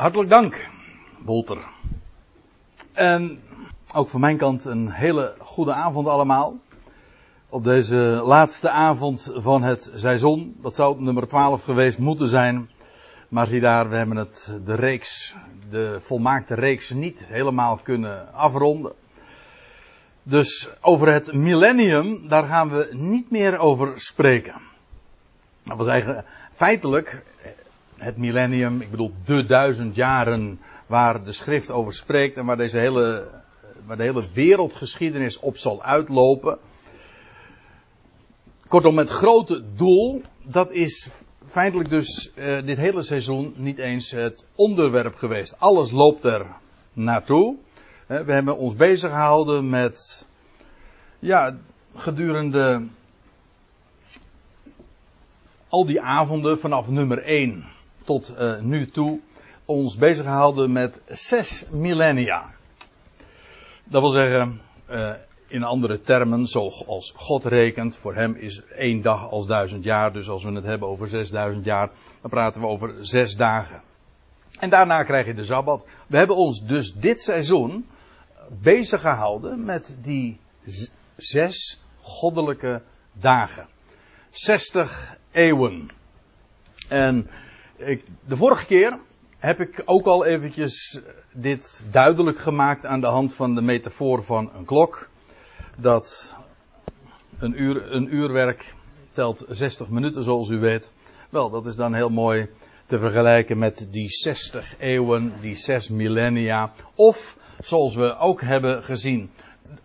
Hartelijk dank, Wolter. En ook van mijn kant een hele goede avond allemaal. Op deze laatste avond van het seizoen. Dat zou nummer 12 geweest moeten zijn. Maar zie daar, we hebben het, de reeks, de volmaakte reeks niet helemaal kunnen afronden. Dus over het millennium, daar gaan we niet meer over spreken. Dat was eigenlijk feitelijk het millennium, ik bedoel de duizend jaren waar de schrift over spreekt en waar deze hele, waar de hele wereldgeschiedenis op zal uitlopen. Kortom, het grote doel, dat is feitelijk dus uh, dit hele seizoen niet eens het onderwerp geweest. Alles loopt er naartoe. Uh, we hebben ons bezig gehouden met, ja, gedurende al die avonden vanaf nummer 1 tot uh, nu toe ons bezig gehouden met zes millennia. Dat wil zeggen, uh, in andere termen, zoals God rekent, voor hem is één dag als duizend jaar. Dus als we het hebben over zesduizend jaar, dan praten we over zes dagen. En daarna krijg je de Sabbat. We hebben ons dus dit seizoen bezig gehouden met die zes goddelijke dagen. 60 eeuwen. En ik, de vorige keer heb ik ook al eventjes dit duidelijk gemaakt aan de hand van de metafoor van een klok. Dat een, uur, een uurwerk telt 60 minuten zoals u weet. Wel, dat is dan heel mooi te vergelijken met die 60 eeuwen, die 6 millennia. Of, zoals we ook hebben gezien,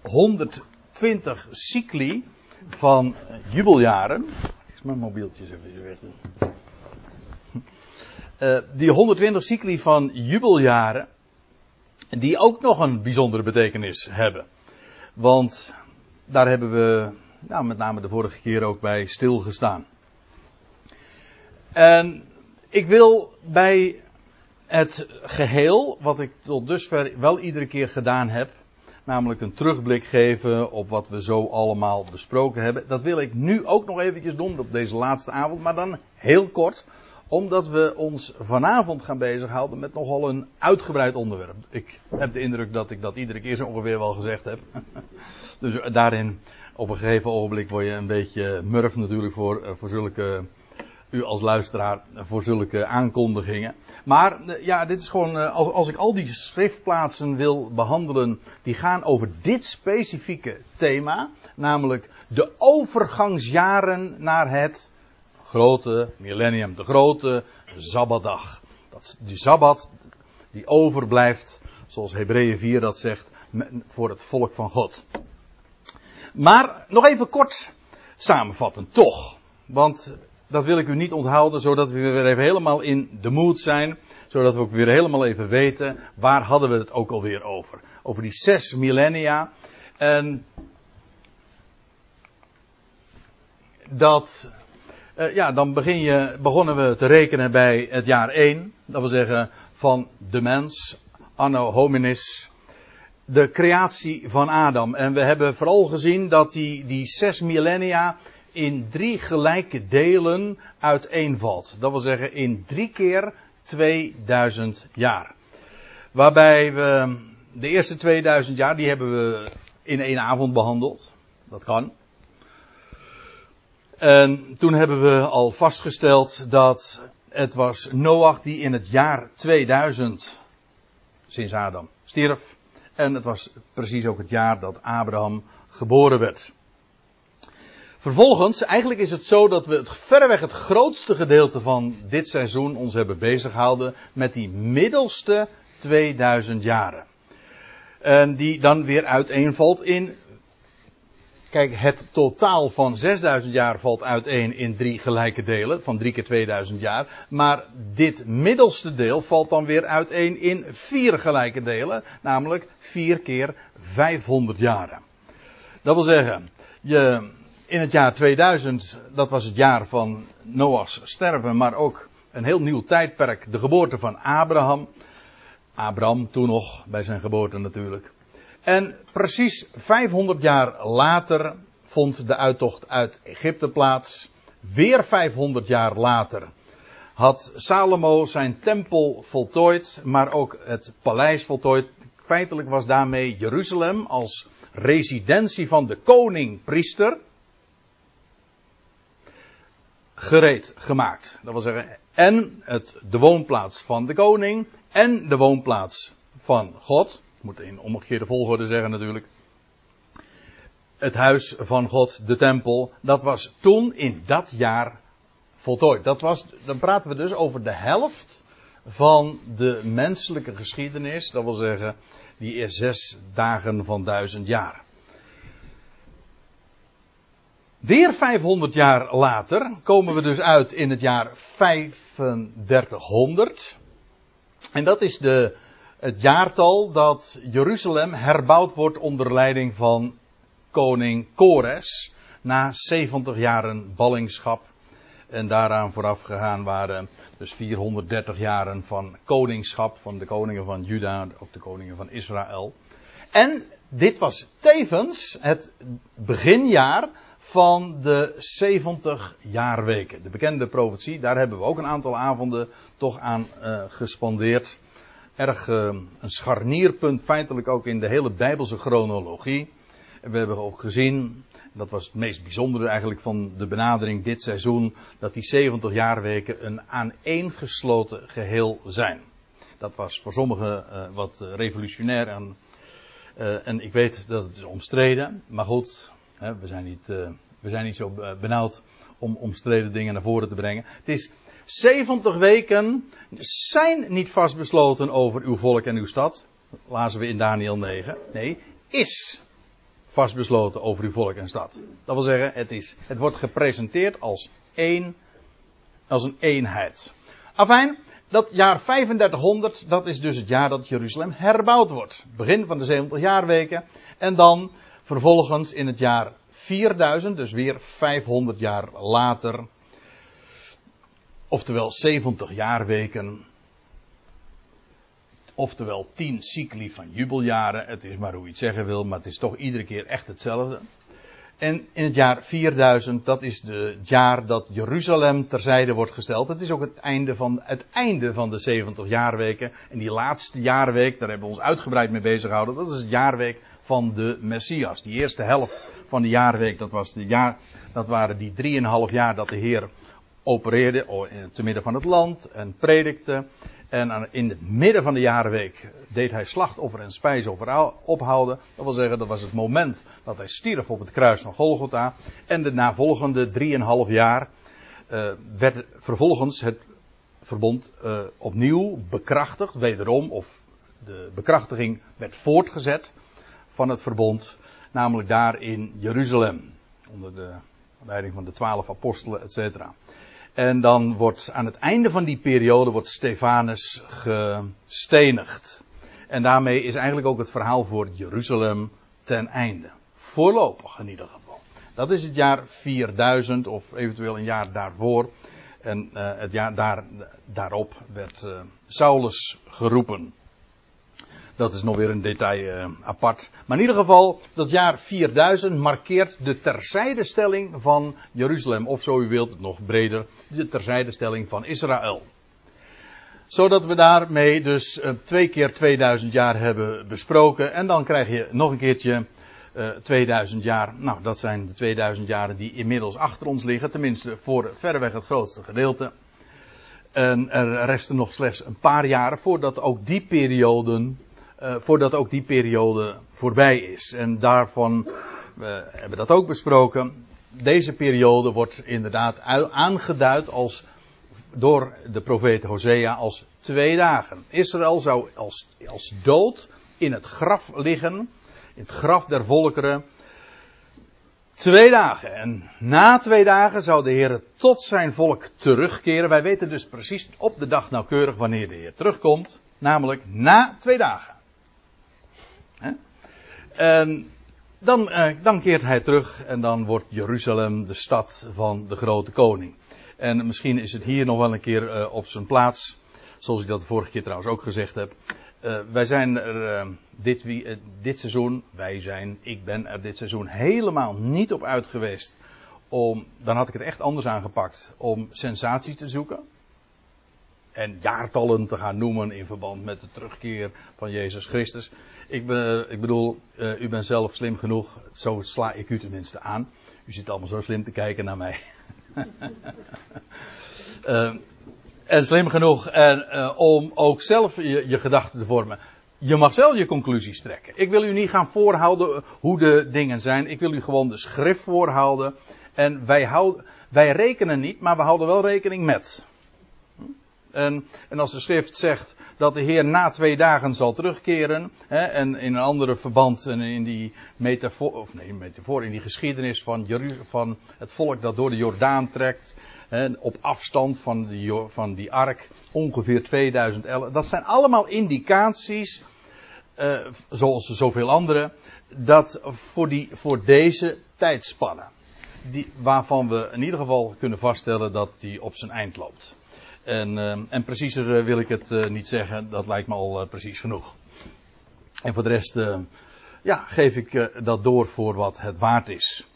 120 cycli van jubeljaren. Ik mijn mobieltjes even weg doen. Uh, die 120 cycli van jubeljaren, die ook nog een bijzondere betekenis hebben. Want daar hebben we nou, met name de vorige keer ook bij stilgestaan. En ik wil bij het geheel, wat ik tot dusver wel iedere keer gedaan heb, namelijk een terugblik geven op wat we zo allemaal besproken hebben. Dat wil ik nu ook nog eventjes doen op deze laatste avond, maar dan heel kort, omdat we ons vanavond gaan bezighouden met nogal een uitgebreid onderwerp. Ik heb de indruk dat ik dat iedere keer zo ongeveer wel gezegd heb. dus daarin, op een gegeven ogenblik word je een beetje murf natuurlijk voor, eh, voor zulke, u als luisteraar, voor zulke aankondigingen. Maar eh, ja, dit is gewoon, eh, als, als ik al die schriftplaatsen wil behandelen, die gaan over dit specifieke thema. Namelijk de overgangsjaren naar het grote millennium, de grote Sabbatdag. Dat, die Sabbat die overblijft, zoals Hebreeën 4 dat zegt, voor het volk van God. Maar nog even kort samenvatten, toch. Want dat wil ik u niet onthouden, zodat we weer even helemaal in de mood zijn. Zodat we ook weer helemaal even weten, waar hadden we het ook alweer over. Over die zes millennia. En dat uh, ja, dan begin je, begonnen we te rekenen bij het jaar 1. Dat wil zeggen van de mens, anno hominis, de creatie van Adam. En we hebben vooral gezien dat die, die zes millennia in drie gelijke delen uiteenvalt. Dat wil zeggen in drie keer 2000 jaar. Waarbij we de eerste 2000 jaar, die hebben we in één avond behandeld. Dat kan. En toen hebben we al vastgesteld dat het was Noach die in het jaar 2000 sinds Adam stierf. En het was precies ook het jaar dat Abraham geboren werd. Vervolgens, eigenlijk is het zo dat we het verreweg het grootste gedeelte van dit seizoen ons hebben bezighouden met die middelste 2000 jaren. En die dan weer uiteenvalt in Kijk, het totaal van 6000 jaar valt uiteen in drie gelijke delen, van drie keer 2000 jaar. Maar dit middelste deel valt dan weer uiteen in vier gelijke delen, namelijk vier keer 500 jaren. Dat wil zeggen, je, in het jaar 2000, dat was het jaar van Noachs sterven, maar ook een heel nieuw tijdperk, de geboorte van Abraham. Abraham toen nog, bij zijn geboorte natuurlijk. En precies 500 jaar later vond de uittocht uit Egypte plaats. Weer 500 jaar later had Salomo zijn tempel voltooid, maar ook het paleis voltooid. Feitelijk was daarmee Jeruzalem als residentie van de koning-priester gereed gemaakt. Dat wil zeggen, en het, de woonplaats van de koning en de woonplaats van God. Moet in omgekeerde volgorde zeggen natuurlijk. Het huis van God, de tempel, dat was toen in dat jaar voltooid. Dat was, dan praten we dus over de helft van de menselijke geschiedenis. Dat wil zeggen, die eerst zes dagen van duizend jaar. Weer 500 jaar later komen we dus uit in het jaar 3500. En dat is de, het jaartal dat Jeruzalem herbouwd wordt onder leiding van koning Kores. Na 70 jaren ballingschap. En daaraan vooraf gegaan waren dus 430 jaren van koningschap van de koningen van Juda, ook de koningen van Israël. En dit was tevens het beginjaar van de 70 jaarweken. De bekende profetie, daar hebben we ook een aantal avonden toch aan uh, gespandeerd. Erg uh, een scharnierpunt feitelijk ook in de hele Bijbelse chronologie. We hebben ook gezien, dat was het meest bijzondere eigenlijk van de benadering dit seizoen, dat die 70 jaarweken een aaneengesloten geheel zijn. Dat was voor sommigen uh, wat revolutionair en, en ik weet dat het is omstreden, maar goed, we zijn niet, we zijn niet zo benauwd om omstreden dingen naar voren te brengen. Het is 70 weken zijn niet vastbesloten over uw volk en uw stad. Lazen we in Daniel 9. Nee, is vastbesloten over uw volk en stad. Dat wil zeggen, het, is, het wordt gepresenteerd als één, als een eenheid. Afijn, dat jaar 3500, dat is dus het jaar dat Jeruzalem herbouwd wordt. Begin van de 70 jaarweken. En dan Vervolgens in het jaar 4000, dus weer 500 jaar later, oftewel 70 jaarweken, oftewel 10 cycli van jubeljaren. Het is maar hoe je het zeggen wil, maar het is toch iedere keer echt hetzelfde. En in het jaar 4000, dat is het jaar dat Jeruzalem terzijde wordt gesteld. Het is ook het einde van, het einde van de 70 jaarweken. En die laatste jaarweek, daar hebben we ons uitgebreid mee bezig gehouden. Dat is het jaarweek van de Messias. Die eerste helft van de jaarweek, dat, was de jaar, dat waren die drieënhalf jaar dat de Heer opereerde te midden van het land en predikte. En in het midden van de jaarweek deed hij slachtoffer en spijsoffer ophouden. Dat wil zeggen, dat was het moment dat hij stierf op het kruis van Golgotha. En de navolgende drieënhalf jaar uh, werd vervolgens het verbond uh, opnieuw bekrachtigd, wederom, of de bekrachtiging werd voortgezet van het verbond, namelijk daar in Jeruzalem, onder de leiding van de twaalf apostelen, etc. En dan wordt aan het einde van die periode wordt Stefanus gestenigd. En daarmee is eigenlijk ook het verhaal voor Jeruzalem ten einde. Voorlopig in ieder geval. Dat is het jaar 4000 of eventueel een jaar daarvoor. En uh, het jaar daar, daarop werd uh, Saulus geroepen. Dat is nog weer een detail uh, apart. Maar in ieder geval, dat jaar 4000 markeert de terzijdestelling van Jeruzalem. Of zo u wilt, nog breder, de terzijdestelling van Israël. Zodat we daarmee dus uh, twee keer 2000 jaar hebben besproken. En dan krijg je nog een keertje uh, eh, 2000 jaar. Nou, dat zijn de 2000 jaren die inmiddels achter ons liggen. Tenminste, voor verreweg het grootste gedeelte. En er resten nog slechts een paar jaren voordat ook die perioden uh, voordat ook die periode voorbij is. En daarvan, we hebben dat ook besproken. Deze periode wordt inderdaad aangeduid als, door de profeet Hosea als twee dagen. Israël zou als, als dood in het graf liggen, in het graf der volkeren, twee dagen. En na twee dagen zou de Heer tot zijn volk terugkeren. Wij weten dus precies op de dag nauwkeurig wanneer de Heer terugkomt. Namelijk na twee dagen. En dan, eh, dan keert hij terug en dan wordt Jeruzalem de stad van de grote koning. En misschien is het hier nog wel een keer uh, op zijn plaats, zoals ik dat de vorige keer trouwens ook gezegd heb. Uh, wij zijn er dit, dit seizoen, wij zijn, ik ben er dit seizoen helemaal niet op uit geweest om, dan had ik het echt anders aangepakt, om sensatie te zoeken. en jaartallen te gaan noemen in verband met de terugkeer van Jezus Christus. Ik, ik bedoel, u bent zelf slim genoeg, zo sla ik u tenminste aan. U zit allemaal zo slim te kijken naar mij. en slim genoeg en, uh, om ook zelf je, je gedachten te vormen. Je mag zelf je conclusies trekken. Ik wil u niet gaan voorhouden hoe de dingen zijn. Ik wil u gewoon de schrift voorhouden. En wij, houden, wij rekenen niet, maar we houden wel rekening met. En, en, als de schrift zegt dat de Heer na twee dagen zal terugkeren, hè, en in een andere verband, en in die metafoor, of nee, metafoor, in die geschiedenis van, van het volk dat door de Jordaan trekt, hè, op afstand van die, van die ark, ongeveer 2011, dat zijn allemaal indicaties, uh, zoals zoveel andere, dat voor, die, voor deze tijdspanne, die, waarvan we in ieder geval kunnen vaststellen dat die op zijn eind loopt. En, uh, en preciezer wil ik het uh, niet zeggen, dat lijkt me al uh, precies genoeg. En voor de rest, ja, geef ik dat door voor wat het waard is.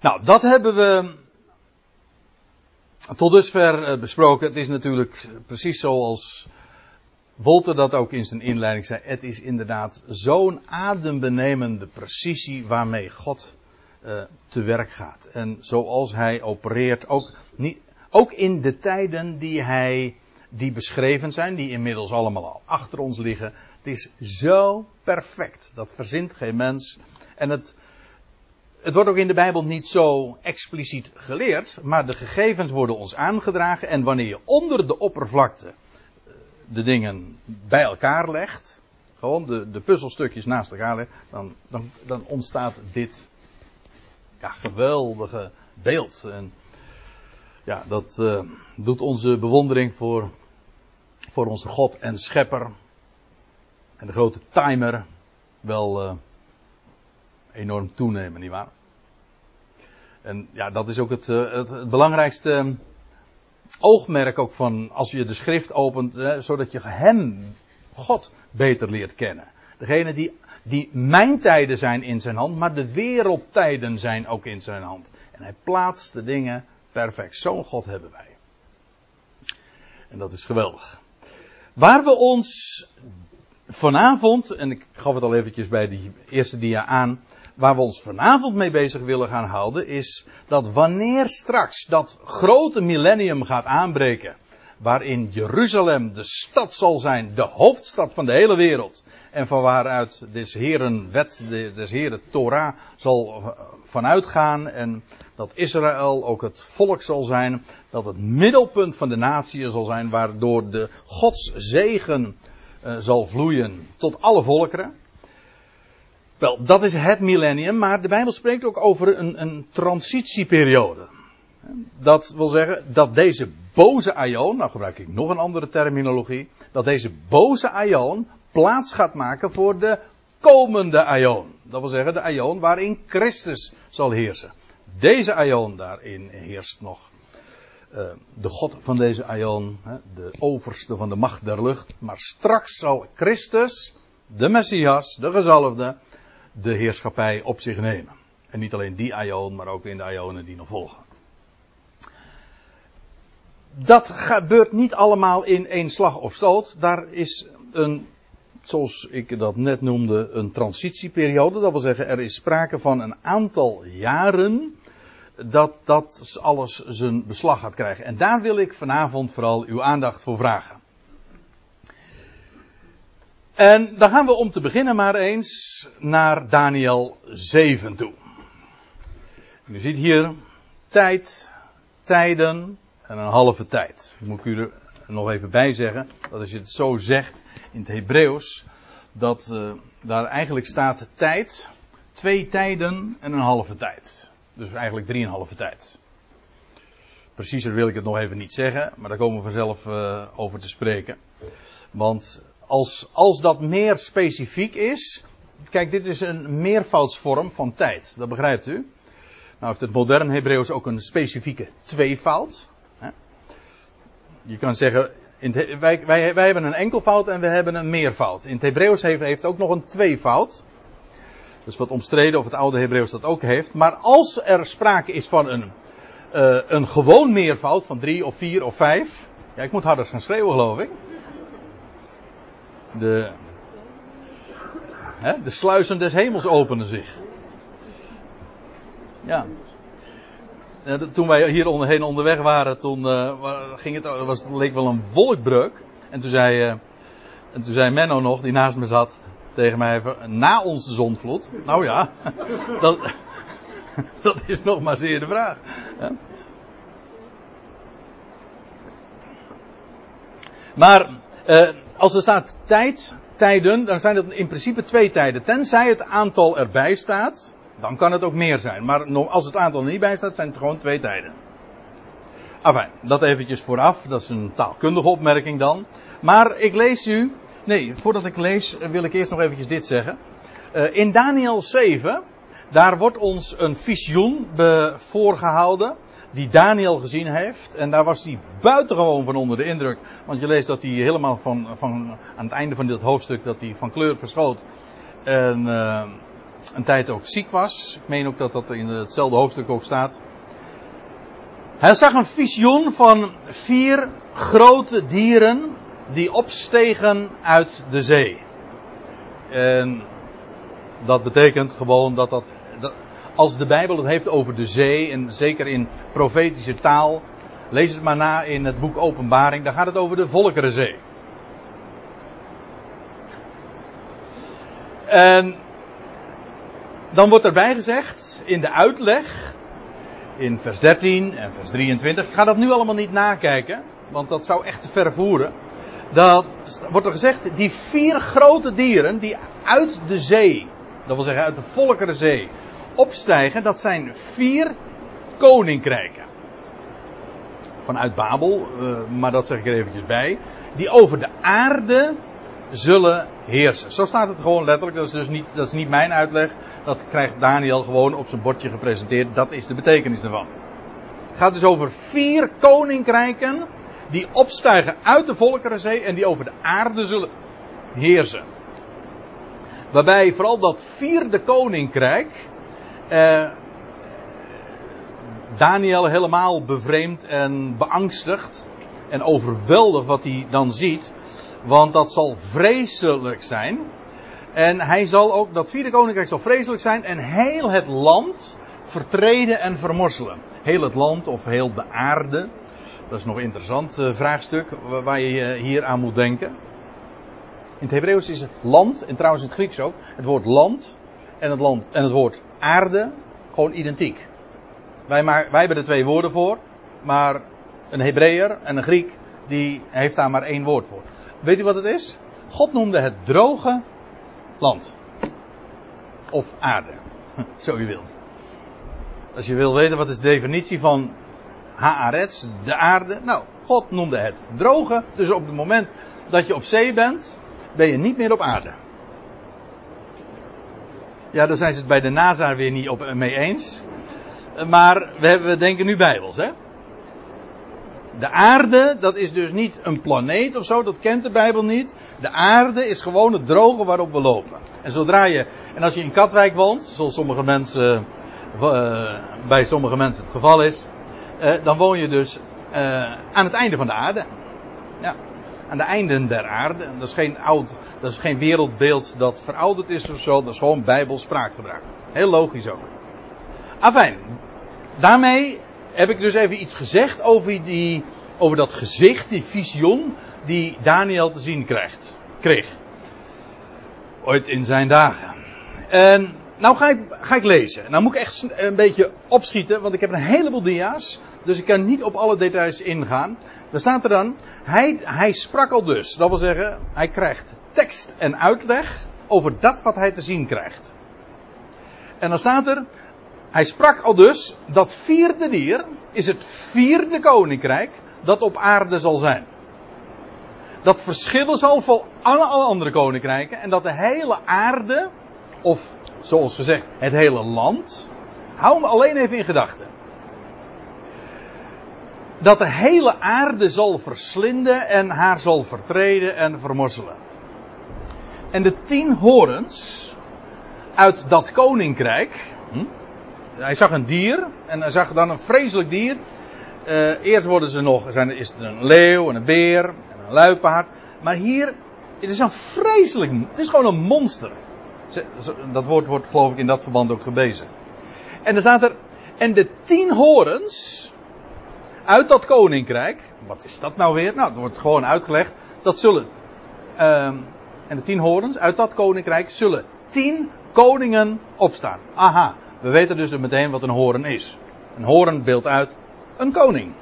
Nou, dat hebben we tot dusver besproken. Het is natuurlijk precies zoals Wolter dat ook in zijn inleiding zei. Het is inderdaad zo'n adembenemende precisie waarmee God te werk gaat. En zoals hij opereert, ook niet, ook in de tijden die hij, die beschreven zijn, die inmiddels allemaal al achter ons liggen. Het is zo perfect. Dat verzint geen mens. En het, het wordt ook in de Bijbel niet zo expliciet geleerd, maar de gegevens worden ons aangedragen. En wanneer je onder de oppervlakte eh, de dingen bij elkaar legt, gewoon de, de puzzelstukjes naast elkaar legt, dan, dan, dan ontstaat dit ja, geweldige beeld. En ja, dat uh, doet onze bewondering voor, voor onze God en Schepper en de grote timer wel uh, enorm toenemen, nietwaar? En ja, dat is ook het, uh, het, het, belangrijkste oogmerk ook van als je de schrift opent, zodat je hem, God, beter leert kennen. Degene die, die mijn tijden zijn in zijn hand, maar de wereldtijden zijn ook in zijn hand. En hij plaatst de dingen Perfect. Zo'n God hebben wij. En dat is geweldig. Waar we ons vanavond, en ik gaf het al eventjes bij die eerste dia aan, waar we ons vanavond mee bezig willen gaan houden, is dat wanneer straks dat grote millennium gaat aanbreken, waarin Jeruzalem de stad zal zijn, de hoofdstad van de hele wereld, en van waaruit des Heren wet, des Heren Torah zal vanuitgaan en dat Israël ook het volk zal zijn, dat het middelpunt van de natie zal zijn, waardoor de Gods zegen uh, zal vloeien tot alle volkeren. Wel, dat is het millennium, maar de Bijbel spreekt ook over een, een transitieperiode. Dat wil zeggen dat deze boze aion, nou gebruik ik nog een andere terminologie, dat deze boze aion plaats gaat maken voor de komende aion. Dat wil zeggen de aion waarin Christus zal heersen. Deze aion daarin heerst nog uh, de God van deze aion, de overste van de macht der lucht. Maar straks zal Christus, de Messias, de gezalfde, de heerschappij op zich nemen. En niet alleen die aion, maar ook in de aionen die nog volgen. Dat gebeurt niet allemaal in één slag of stoot. Daar is een zoals ik dat net noemde, een transitieperiode. Dat wil zeggen, er is sprake van een aantal jaren dat dat alles zijn beslag gaat krijgen. En daar wil ik vanavond vooral uw aandacht voor vragen. En dan gaan we om te beginnen maar eens naar Daniel 7 toe. U ziet hier tijd, tijden en een halve tijd. Moet ik u er nog even bij zeggen. Dat als je het zo zegt in het Hebreeuws, dat uh, daar eigenlijk staat tijd, twee tijden en een halve tijd. Dus eigenlijk drieënhalve tijd. Preciezer wil ik het nog even niet zeggen, maar daar komen we vanzelf uh, over te spreken. Want als, als dat meer specifiek is. Kijk, dit is een meervoudsvorm van tijd. Dat begrijpt u. Nou heeft het modern Hebreeuws ook een specifieke tweevoud. Je kan zeggen, wij, wij, wij hebben een enkelvoud en we hebben een meervoud. In het Hebreeuws heeft, heeft ook nog een tweevoud. Dat is wat omstreden of het oude Hebreeuws dat ook heeft. Maar als er sprake is van een, uh, een gewoon meervoud van drie of vier of vijf. Ja, ik moet harder gaan schreeuwen, geloof ik. De, hè, de sluizen des hemels openen zich. Ja. Toen wij hier onderheen onderweg waren, toen uh, ging het, was, leek wel een wolkbreuk. En toen zei, uh, en toen zei Menno nog, die naast me zat, tegen mij even, na onze zonvloed. Nou ja, dat, dat is nog maar zeer de vraag. Maar uh, als er staat tijd, tijden, dan zijn het in principe twee tijden. Tenzij het aantal erbij staat, dan kan het ook meer zijn. Maar als het aantal er niet bij staat, zijn het gewoon twee tijden. Enfin, dat eventjes vooraf. Dat is een taalkundige opmerking dan. Maar ik lees u. Nee, voordat ik lees wil ik eerst nog eventjes dit zeggen. Uh, in Daniel 7, daar wordt ons een visioen voorgehouden die Daniel gezien heeft. En daar was hij buitengewoon van onder de indruk. Want je leest dat hij helemaal van, van aan het einde van dit hoofdstuk dat hij van kleur verschoot. En uh, een tijd ook ziek was. Ik meen ook dat dat in hetzelfde hoofdstuk ook staat. Hij zag een visioen van vier grote dieren die opstegen uit de zee. En dat betekent gewoon dat dat als de Bijbel het heeft over de zee, en zeker in profetische taal, lees het maar na in het boek Openbaring, dan gaat het over de Volkerenzee. En dan wordt erbij gezegd in de uitleg, in vers 13 en vers 23, ik ga dat nu allemaal niet nakijken, want dat zou echt te ver voeren. Dat wordt er gezegd, die vier grote dieren die uit de zee, dat wil zeggen uit de Volkerenzee, opstijgen, dat zijn vier koninkrijken. Vanuit Babel, uh, maar dat zeg ik er eventjes bij. Die over de aarde zullen heersen. Zo staat het gewoon letterlijk. Dat is dus niet, dat is niet mijn uitleg. Dat krijgt Daniel gewoon op zijn bordje gepresenteerd. Dat is de betekenis ervan. Het gaat dus over vier koninkrijken die opstijgen uit de Volkerenzee en die over de aarde zullen heersen. Waarbij vooral dat vierde koninkrijk eh, Daniel helemaal bevreemd en beangstigd en overweldigd wat hij dan ziet. Want dat zal vreselijk zijn. En hij zal ook, dat vierde koninkrijk zal vreselijk zijn en heel het land vertreden en vermorselen. Heel het land of heel de aarde. Dat is nog een interessant uh, vraagstuk waar je uh, hier aan moet denken. In het Hebreeuws is het land, en trouwens in het Grieks ook, het woord land en het, land, en het woord aarde gewoon identiek. Wij, maar, wij hebben er twee woorden voor, maar een Hebreeër en een Griek die heeft daar maar één woord voor. Weet u wat het is? God noemde het droge land. Of aarde. Zo u wilt. Als je wil weten wat is de definitie van Haaretz, de aarde. Nou, God noemde het droge. Dus op het moment dat je op zee bent, ben je niet meer op aarde. Ja, daar zijn ze het bij de NASA weer niet op, mee eens. Maar we, we denken nu bijbels, hè? De aarde, dat is dus niet een planeet of zo, dat kent de Bijbel niet. De aarde is gewoon het droge waarop we lopen. En zodra je, en als je in Katwijk woont, zoals sommige mensen, uh, bij sommige mensen het geval is, uh, dan woon je dus uh, aan het einde van de aarde. Ja aan de einden der aarde. Dat is geen oud, dat is geen wereldbeeld dat verouderd is of zo. Dat is gewoon bijbels spraakgebruik. Heel logisch ook. Afijn. Daarmee heb ik dus even iets gezegd over, die, over dat gezicht, die visioen, die Daniel te zien krijgt, kreeg. Ooit in zijn dagen. En nou ga ik, ga ik lezen. Nou moet ik echt een beetje opschieten, want ik heb een heleboel dia's. Dus ik kan niet op alle details ingaan. Dan staat er dan, hij, hij sprak al dus. Dat wil zeggen, hij krijgt tekst en uitleg over dat wat hij te zien krijgt. En dan staat er, hij sprak al dus, dat vierde dier is het vierde koninkrijk dat op aarde zal zijn. Dat verschillen zal van alle andere koninkrijken en dat de hele aarde, of zoals gezegd het hele land, hou me alleen even in gedachten dat de hele aarde zal verslinden en haar zal vertreden en vermorzelen. En de tien horens uit dat koninkrijk. Hm, hij zag een dier en hij zag dan een vreselijk dier. Uh, eerst worden ze nog, zijn, is het een leeuw en een beer en een luipaard. Maar hier, het is een vreselijk, het is gewoon een monster. Dat woord wordt geloof ik in dat verband ook gebezen. En er staat er, en de tien horens uit dat koninkrijk, wat is dat nou weer? Nou, het wordt gewoon uitgelegd, dat zullen, uh, en de tien horens uit dat koninkrijk zullen tien koningen opstaan. Aha, we weten dus meteen wat een horen is. Een horen beeldt uit een koning.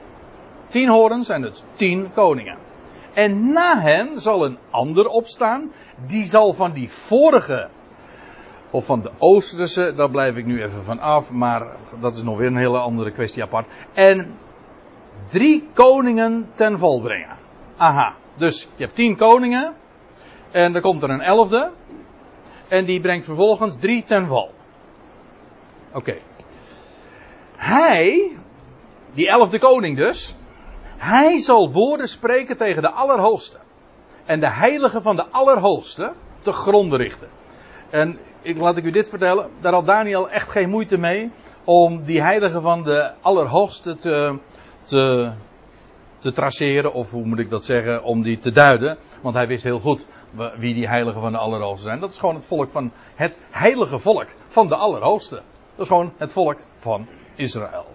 Tien horens zijn dus tien koningen. En na hen zal een ander opstaan, die zal van die vorige of van de Oosterse, daar blijf ik nu even van af, maar dat is nog weer een hele andere kwestie apart. En drie koningen ten val brengen. Aha, dus je hebt tien koningen, en er komt er een elfde, en die brengt vervolgens drie ten val. Oké. Hij, die elfde koning dus, hij zal woorden spreken tegen de Allerhoogste. En de heilige van de Allerhoogste te gronden richten. En ik, laat ik u dit vertellen. Daar had Daniel echt geen moeite mee. Om die heilige van de Allerhoogste te, te, te traceren. Of hoe moet ik dat zeggen? Om die te duiden. Want hij wist heel goed wie die heiligen van de Allerhoogste zijn. Dat is gewoon het volk van het heilige volk van de Allerhoogste. Dat is gewoon het volk van Israël.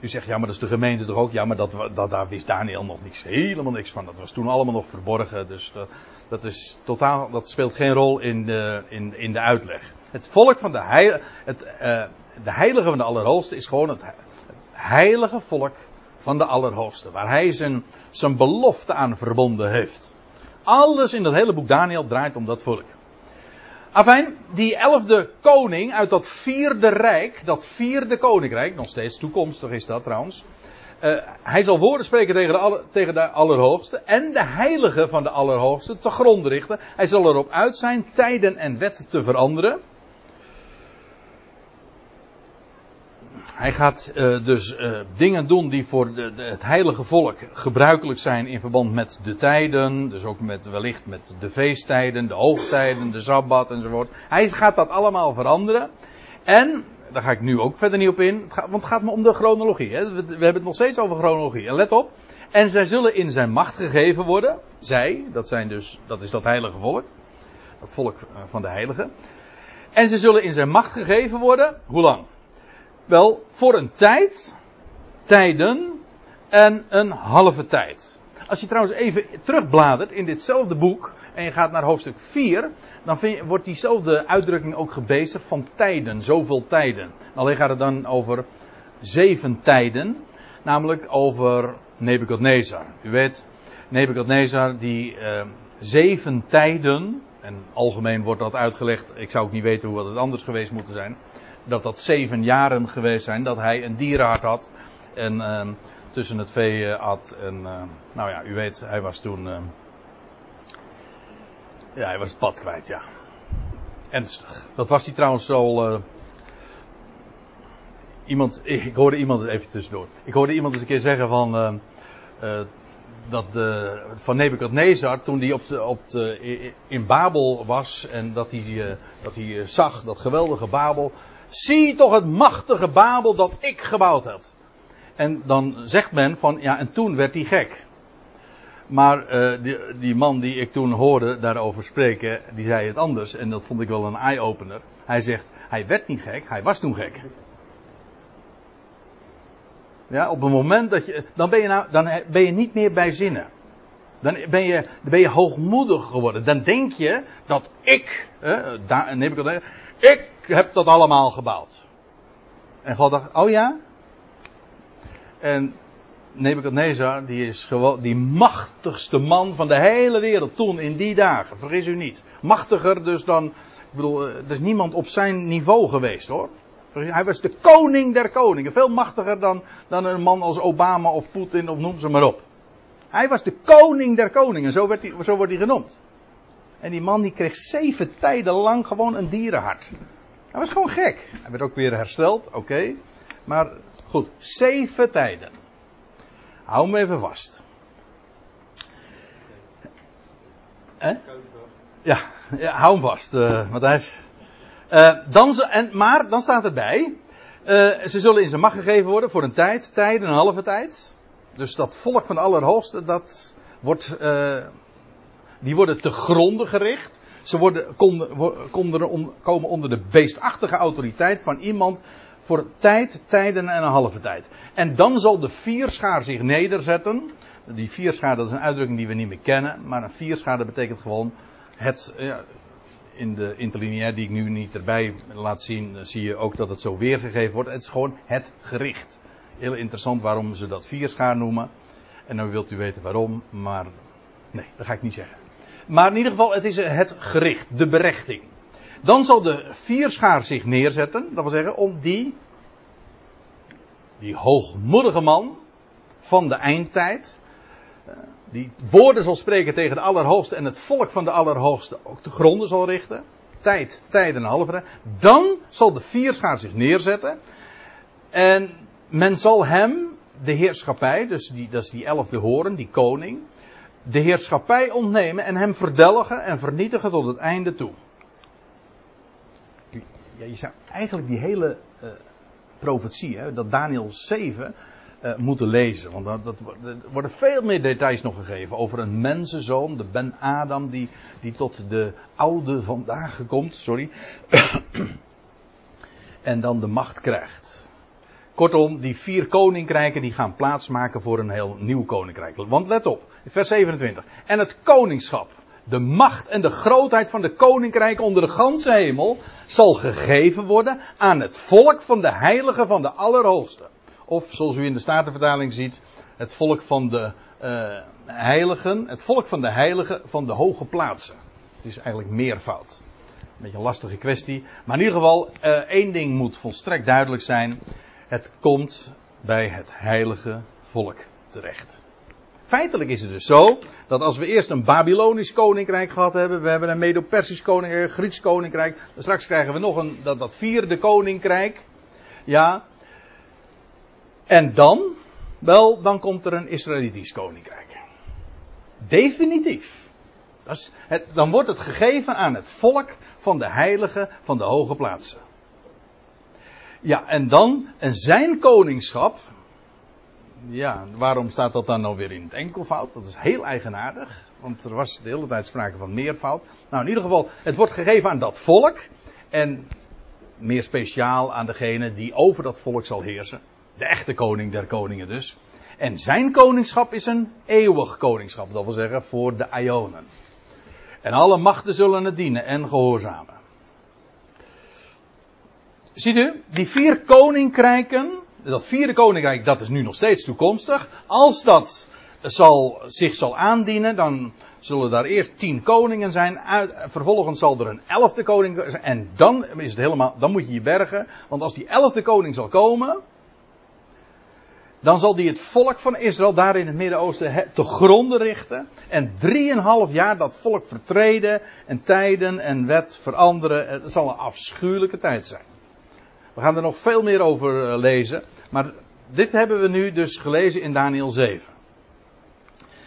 U zegt, ja, maar dat is de gemeente toch ook? Ja, maar dat, dat, daar wist Daniel nog niks, helemaal niks van. Dat was toen allemaal nog verborgen. Dus dat, dat, is totaal, dat speelt geen rol in de, in, in de uitleg. Het volk van de, heil, het, uh, de heilige van de Allerhoogste is gewoon het, het heilige volk van de Allerhoogste. Waar hij zijn, zijn belofte aan verbonden heeft. Alles in dat hele boek Daniel draait om dat volk. Afijn, die elfde koning uit dat vierde rijk, dat vierde koninkrijk, nog steeds toekomstig is dat trouwens. Uh, hij zal woorden spreken tegen de, tegen de Allerhoogste en de heilige van de Allerhoogste te grond richten. Hij zal erop uit zijn tijden en wet te veranderen. Hij gaat uh, dus uh, dingen doen die voor de, het heilige volk gebruikelijk zijn in verband met de tijden. Dus ook met wellicht met de feesttijden, de hoogtijden, de sabbat enzovoort. Hij gaat dat allemaal veranderen. En, daar ga ik nu ook verder niet op in, het gaat, want het gaat me om de chronologie. Hè. We, we hebben het nog steeds over chronologie. En let op. En zij zullen in zijn macht gegeven worden. Zij, dat, zijn dus, dat is dat heilige volk. Dat volk uh, van de heiligen. En ze zullen in zijn macht gegeven worden. Hoe lang? Wel, voor een tijd, tijden en een halve tijd. Als je trouwens even terugbladert in ditzelfde boek en je gaat naar hoofdstuk 4, dan je, wordt diezelfde uitdrukking ook gebezigd van tijden, zoveel tijden. Alleen gaat het dan over zeven tijden, namelijk over Nebukadnezar. U weet, Nebukadnezar die uh, zeven tijden, en algemeen wordt dat uitgelegd, ik zou ook niet weten hoe het anders geweest moeten zijn dat dat zeven jaren geweest zijn dat hij een dierenhart had. En uh, tussen het vee had. En uh, nou ja, u weet, hij was toen. Ehm, ja, hij was het pad kwijt, ja. Ernstig. Dat was hij trouwens al. Eh, iemand, ik hoorde iemand even tussendoor. Ik hoorde iemand eens een keer zeggen van. Ehm, dat de, van Nebukadnezar, toen hij op de, op de, in Babel was en dat hij, dat hij zag, dat geweldige Babel, Zie toch het machtige Babel dat ik gebouwd had. En dan zegt men van, ja, en toen werd hij gek. Maar uh, die, die, man die ik toen hoorde daarover spreken, die zei het anders. En dat vond ik wel een eye-opener. Hij zegt, hij werd niet gek, hij was toen gek. Ja, op het moment dat je, dan ben je nou, dan ben je niet meer bij zinnen. Dan ben je, ben je hoogmoedig geworden. Dan denk je dat ik, eh, daar, neem ik al ik heb dat allemaal gebouwd. En God dacht, oh ja? En Nebuchadnezzar, die is gewoon die machtigste man van de hele wereld toen in die dagen. Vergis u niet. Machtiger dus dan, ik bedoel, eh, er is niemand op zijn niveau geweest hoor. Hij was de koning der koningen. Veel machtiger dan, dan een man als Obama of Poetin of noem ze maar op. Hij was de koning der koningen, zo, werd hij, zo wordt hij genoemd. En die man die kreeg zeven tijden lang gewoon een dierenhart. Hij was gewoon gek. Hij werd ook weer hersteld, oké. Maar goed, zeven tijden. Hou hem even vast. Eh? Ja, ja, hou hem vast, uh, dan, en, maar dan staat erbij. Uh, ze zullen in zijn macht gegeven worden voor een tijd, tijd en een halve tijd. Dus dat volk van de Allerhoogste, dat wordt, die worden te gronden gericht. Ze worden, konden, komen onder de beestachtige autoriteit van iemand voor tijd, tijden en een halve tijd. En dan zal de vierschaar zich nederzetten. Die vierschaar, dat is een uitdrukking die we niet meer kennen. Maar een vierschaar, betekent gewoon het, ja, in de interlineair die ik nu niet erbij laat zien, zie je ook dat het zo weergegeven wordt. Het is gewoon het gericht. Heel interessant waarom ze dat vierschaar noemen. En dan wilt u weten waarom, maar nee, dat ga ik niet zeggen. Maar in ieder geval, het is het gericht, de berechting. Dan zal de vierschaar zich neerzetten, dat wil zeggen, om die, die hoogmoedige man van de eindtijd, eh, die woorden zal spreken tegen de Allerhoogste en het volk van de Allerhoogste ook te gronden zal richten. Tijd, tijd en een halve. Dan zal de vierschaar zich neerzetten. En men zal hem de heerschappij, dus die, dat is die elfde horen, die koning, de heerschappij ontnemen en hem verdelgen en vernietigen tot het einde toe. Ja, je zou eigenlijk die hele uh, profetie, hè, dat Daniel 7, uh, moeten lezen. Want dat, dat, er worden veel meer details nog gegeven over een mensenzoon, de Ben Adam, die, die tot de oude vandaag komt, sorry. en dan de macht krijgt. Kortom, die vier koninkrijken die gaan plaatsmaken voor een heel nieuw koninkrijk. Want let op, vers 27. En het koningschap, de macht en de grootheid van de koninkrijk onder de ganse hemel zal gegeven worden aan het volk van de heiligen van de Allerhoogste. Of zoals u in de Statenvertaling ziet, het volk van de uh, heiligen, het volk van de heiligen van de hoge plaatsen. Het is eigenlijk meervoud. Een beetje een lastige kwestie. Maar in ieder geval, uh, één ding moet volstrekt duidelijk zijn. Het komt bij het heilige volk terecht. Feitelijk is het dus zo dat als we eerst een Babylonisch koninkrijk gehad hebben, we hebben een Medo-Persisch koninkrijk, een Grieks koninkrijk, straks krijgen we nog een, dat, dat vierde koninkrijk. Ja. En dan, wel, dan komt er een Israëlitisch koninkrijk. Definitief. Dat dan wordt het gegeven aan het volk van de heiligen van de hoge plaatsen. Ja, en dan, en zijn koningschap. Ja, waarom staat dat dan nou weer in het enkelvoud? Dat is heel eigenaardig. Want er was de hele tijd sprake van meervoud. Nou, in ieder geval, het wordt gegeven aan dat volk. En meer speciaal aan degene die over dat volk zal heersen. De echte koning der koningen dus. En zijn koningschap is een eeuwig koningschap. Dat wil zeggen voor de Ionen. En alle machten zullen het dienen en gehoorzamen. Ziet u, die vier koninkrijken, dat vierde koninkrijk, dat is nu nog steeds toekomstig. Als dat zal, zich zal aandienen, dan zullen daar eerst tien koningen zijn. vervolgens zal er een elfde koning zijn. En dan is het helemaal, dan moet je je bergen. Want als die elfde koning zal komen, dan zal die het volk van Israël daar in het Midden-Oosten te gronden richten. En drieënhalf jaar dat volk vertreden en tijden en wet veranderen. Het zal een afschuwelijke tijd zijn. We gaan er nog veel meer over eh, lezen. Maar dit hebben we nu dus gelezen in Daniel 7.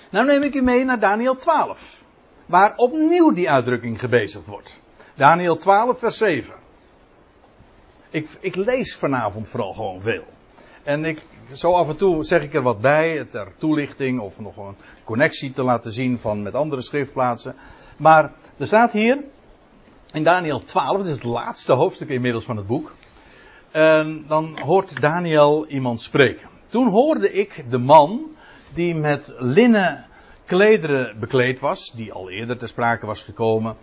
Nou neem ik u mee naar Daniel 12. Waar opnieuw die uitdrukking gebezigd wordt. Daniel 12, vers 7. Ik, ik lees vanavond vooral gewoon veel. En ik, zo af en toe zeg ik er wat bij, ter toelichting of nog een connectie te laten zien van met andere schriftplaatsen. Maar er staat hier in Daniel 12, het is het laatste hoofdstuk inmiddels van het boek. En dan hoort Daniel iemand spreken. Toen hoorde ik de man die met linnen klederen bekleed was, die al eerder ter sprake was gekomen.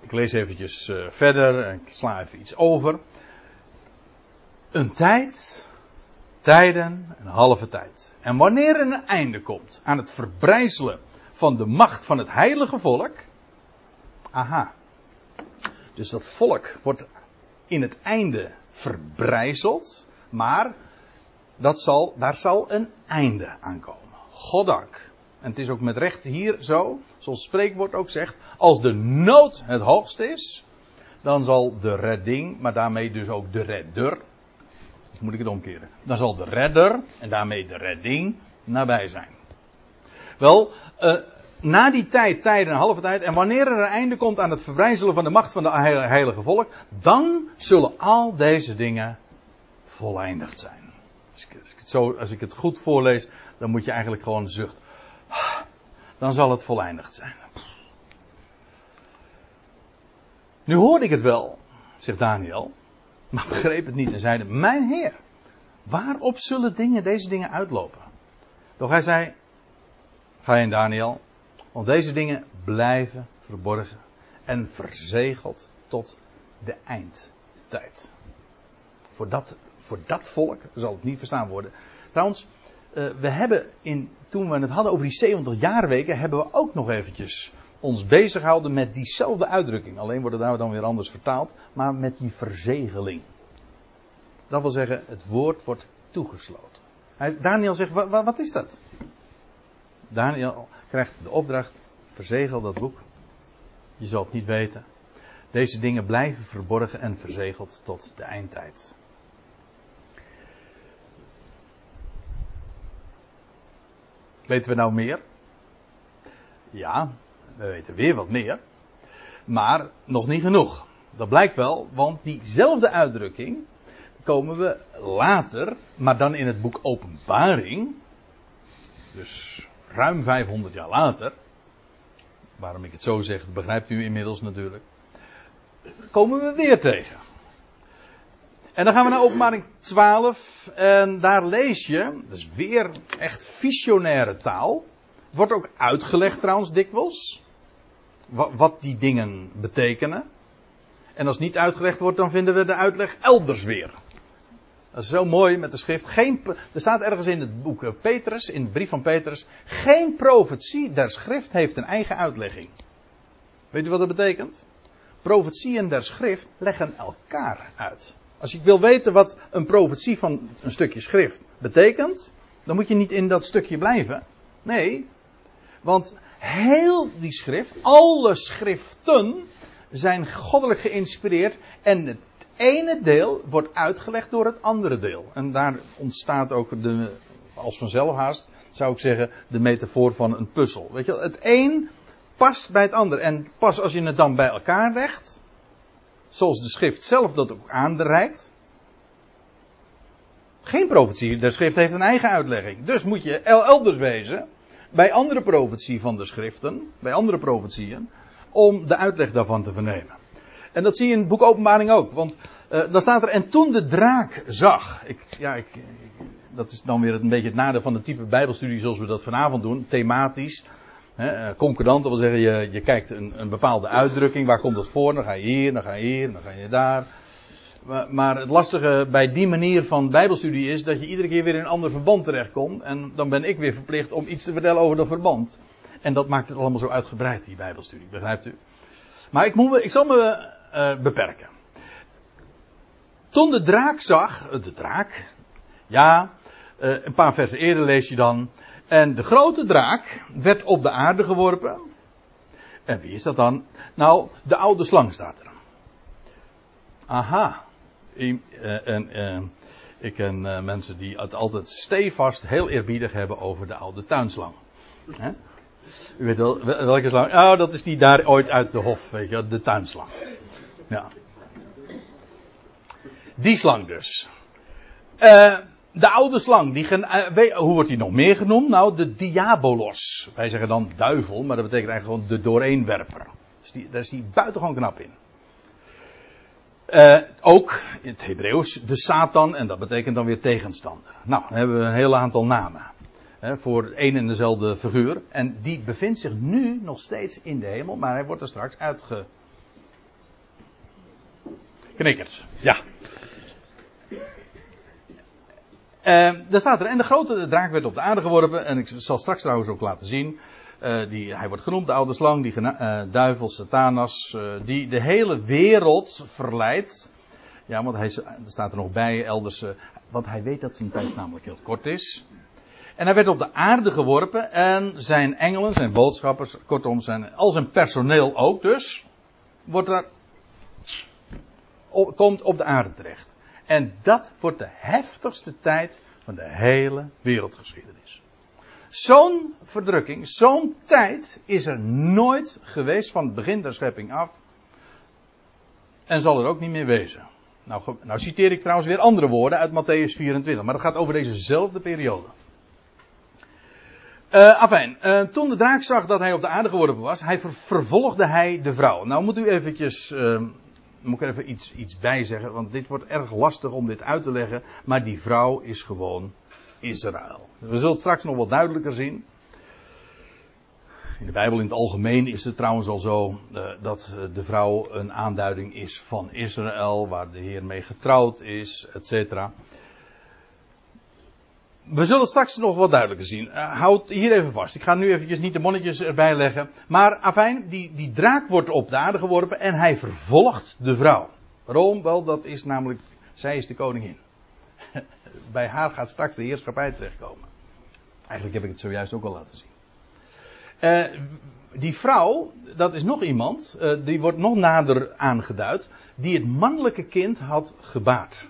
Ik lees eventjes uh, verder en ik sla even iets over. Een tijd, tijden, een halve tijd. En wanneer er een einde komt aan het verbrijzelen van de macht van het heilige volk. Aha. Dus dat volk wordt in het einde verbrijzeld. Maar dat zal, daar zal een einde aankomen. Goddank. En het is ook met recht hier zo, zoals het spreekwoord ook zegt. Als de nood het hoogst is, dan zal de redding, maar daarmee dus ook de redder. Moet ik het omkeren? Dan zal de redder en daarmee de redding nabij zijn. Wel, uh, na die tijd, tijd en een halve tijd, en wanneer er een einde komt aan het verbrijzelen van de macht van de heilige volk, dan zullen al deze dingen voleindigd zijn. Als ik, als ik het zo, als ik het goed voorlees, dan moet je eigenlijk gewoon zucht. Dan zal het voleindigd zijn. Nu hoorde ik het wel, zegt Daniel, maar begreep het niet en zeide: Mijn Heer, waarop zullen dingen, deze dingen uitlopen? Doch hij zei: Ga in Daniel, want deze dingen blijven verborgen en verzegeld tot de eindtijd. Voor dat, voor dat volk zal het niet verstaan worden. Trouwens, uh, we hebben in, toen we het hadden over die 70 jaarweken, hebben we ook nog eventjes ons bezighouden met diezelfde uitdrukking. Alleen wordt het daar dan weer anders vertaald, maar met die verzegeling. Dat wil zeggen, het woord wordt toegesloten. Daniel zegt, wat, wat is dat? Daniel krijgt de opdracht, verzegel dat boek. Je zult het niet weten. Deze dingen blijven verborgen en verzegeld tot de eindtijd. Weten we nou meer? Ja, we weten weer wat meer. Maar nog niet genoeg. Dat blijkt wel, want diezelfde uitdrukking komen we later, maar dan in het boek Openbaring. Dus ruim 500 jaar later. Waarom ik het zo zeg, begrijpt u inmiddels natuurlijk. Komen we weer tegen. En dan gaan we naar openbaring 12. En daar lees je, dat is weer echt visionaire taal. Wordt ook uitgelegd trouwens dikwijls. Wat, wat die dingen betekenen. En als niet uitgelegd wordt, dan vinden we de uitleg elders weer. Dat is zo mooi met de schrift. Geen, er staat ergens in het boek eh, Petrus, in de brief van Petrus. Geen profetie der schrift heeft een eigen uitlegging. Weet u wat dat betekent? Profetieën der schrift leggen elkaar uit. Als je wil weten wat een profetie van een stukje schrift betekent, dan moet je niet in dat stukje blijven. Nee, want heel die schrift, alle schriften, zijn goddelijk geïnspireerd en het ene deel wordt uitgelegd door het andere deel. En daar ontstaat ook de, als vanzelf haast, zou ik zeggen, de metafoor van een puzzel. Weet je, het een past bij het ander. En pas als je het dan bij elkaar legt, zoals de schrift zelf dat ook aanreikt. Geen profetie, de schrift heeft een eigen uitlegging. Dus moet je elders wezen, bij andere profetie van de schriften, bij andere profetieën, om de uitleg daarvan te vernemen. En dat zie je in het boek Openbaring ook. Want uh, dan staat er, en toen de draak zag. Ik, ja, ik, dat is dan weer een beetje het nadeel van de type bijbelstudie zoals we dat vanavond doen. Thematisch. Hè, eh, concordant, dat wil zeggen, je, je kijkt een, een bepaalde uitdrukking. Waar komt dat voor? Dan ga je hier, dan ga je hier, dan ga je daar. Maar, maar het lastige bij die manier van bijbelstudie is dat je iedere keer weer in een ander verband terechtkomt. En dan ben ik weer verplicht om iets te vertellen over dat verband. En dat maakt het allemaal zo uitgebreid, die bijbelstudie. Begrijpt u? Maar ik, moet, ik zal me uh, beperken. Toen de draak zag, de draak, ja, uh, een paar versen eerder lees je dan. En de grote draak werd op de aarde geworpen. En wie is dat dan? Nou, de oude slang staat er. Aha. Ik ken mensen die het altijd stevast heel eerbiedig hebben over de oude tuinslang. He? U weet wel, welke slang? Oh, dat is die daar ooit uit de hof, de tuinslang. Ja. Die slang dus. Uh, de oude slang, die, uh, hoe wordt die nog meer genoemd? Nou, de diabolos. Wij zeggen dan duivel, maar dat betekent eigenlijk gewoon de dooreenwerper. Dus die, daar is die buitengewoon knap in. Uh, ook in het Hebreeuws de Satan, en dat betekent dan weer tegenstander. Nou, dan hebben we een heel aantal namen. Hè, voor een en dezelfde figuur. En die bevindt zich nu nog steeds in de hemel, maar hij wordt er straks uitge. Knikkers, ja. Uh, daar staat er, en de grote draak werd op de aarde geworpen, en ik zal straks trouwens ook laten zien. Uh, die, hij wordt genoemd de oude slang, die uh, duivel, Satanas, uh, die de hele wereld verleidt. Ja, want hij, er staat er nog bij elders, want hij weet dat zijn tijd namelijk heel kort is. En hij werd op de aarde geworpen en zijn engelen, zijn boodschappers, kortom zijn, al zijn personeel ook dus, wordt komt op de aarde terecht. En dat wordt de heftigste tijd van de hele wereldgeschiedenis. Zo'n verdrukking, zo'n tijd is er nooit geweest van het begin der schepping af. En zal er ook niet meer wezen. Nou, nou citeer ik trouwens weer andere woorden uit Matthäus 24, maar dat gaat over dezezelfde periode. Uh, afijn, uh, toen de draak zag dat hij op de aarde geworpen was, hij vervolgde hij de vrouw. Nou moet u eventjes, uh, moet ik er even iets, iets bij zeggen, want dit wordt erg lastig om dit uit te leggen. Maar die vrouw is gewoon Israël. We zullen het straks nog wat duidelijker zien. In de Bijbel in het algemeen is het trouwens al zo uh, dat de vrouw een aanduiding is van Israël, waar de Heer mee getrouwd is, et. We zullen straks nog wat duidelijker zien. Uh, houd hier even vast. Ik ga nu eventjes niet de monnetjes erbij leggen. Maar afijn, die, die draak wordt op de aarde geworpen en hij vervolgt de vrouw. Waarom? Wel, dat is namelijk, zij is de koningin. Bij haar gaat straks de heerschappij terechtkomen. Eigenlijk heb ik het zojuist ook al laten zien. Uh, die vrouw, dat is nog iemand, uh, die wordt nog nader aangeduid, die het mannelijke kind had gebaard.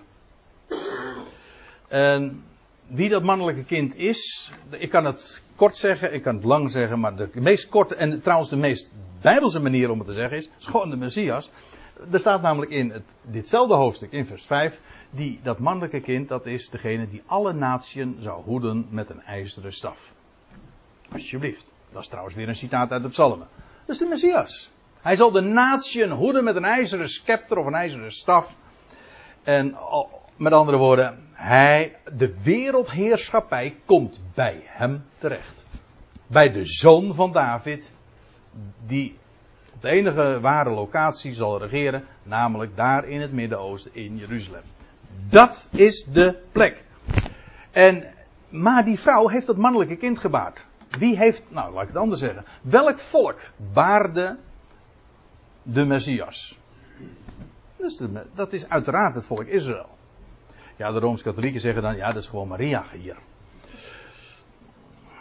En wie dat mannelijke kind is, ik kan het kort zeggen, ik kan het lang zeggen, maar de meest korte en trouwens de meest bijbelse manier om het te zeggen is, is gewoon de Messias. Er staat namelijk in het, ditzelfde hoofdstuk, in vers 5, die, dat mannelijke kind, dat is degene die alle natieën zou hoeden met een ijzeren staf. Alsjeblieft. Dat is trouwens weer een citaat uit de psalmen. Dat is de Messias. Hij zal de natieën hoeden met een ijzeren scepter of een ijzeren staf. En met andere woorden, hij, de wereldheerschappij komt bij hem terecht. Bij de zoon van David, die op de enige ware locatie zal regeren, namelijk daar in het Midden-Oosten in Jeruzalem. Dat is de plek. En, maar die vrouw heeft dat mannelijke kind gebaard. Wie heeft, nou laat ik het anders zeggen. Welk volk baarde de Messias? Dat is, dat is uiteraard het volk Israël. Ja, de Rooms-Katholieken zeggen dan, ja, dat is gewoon Maria hier.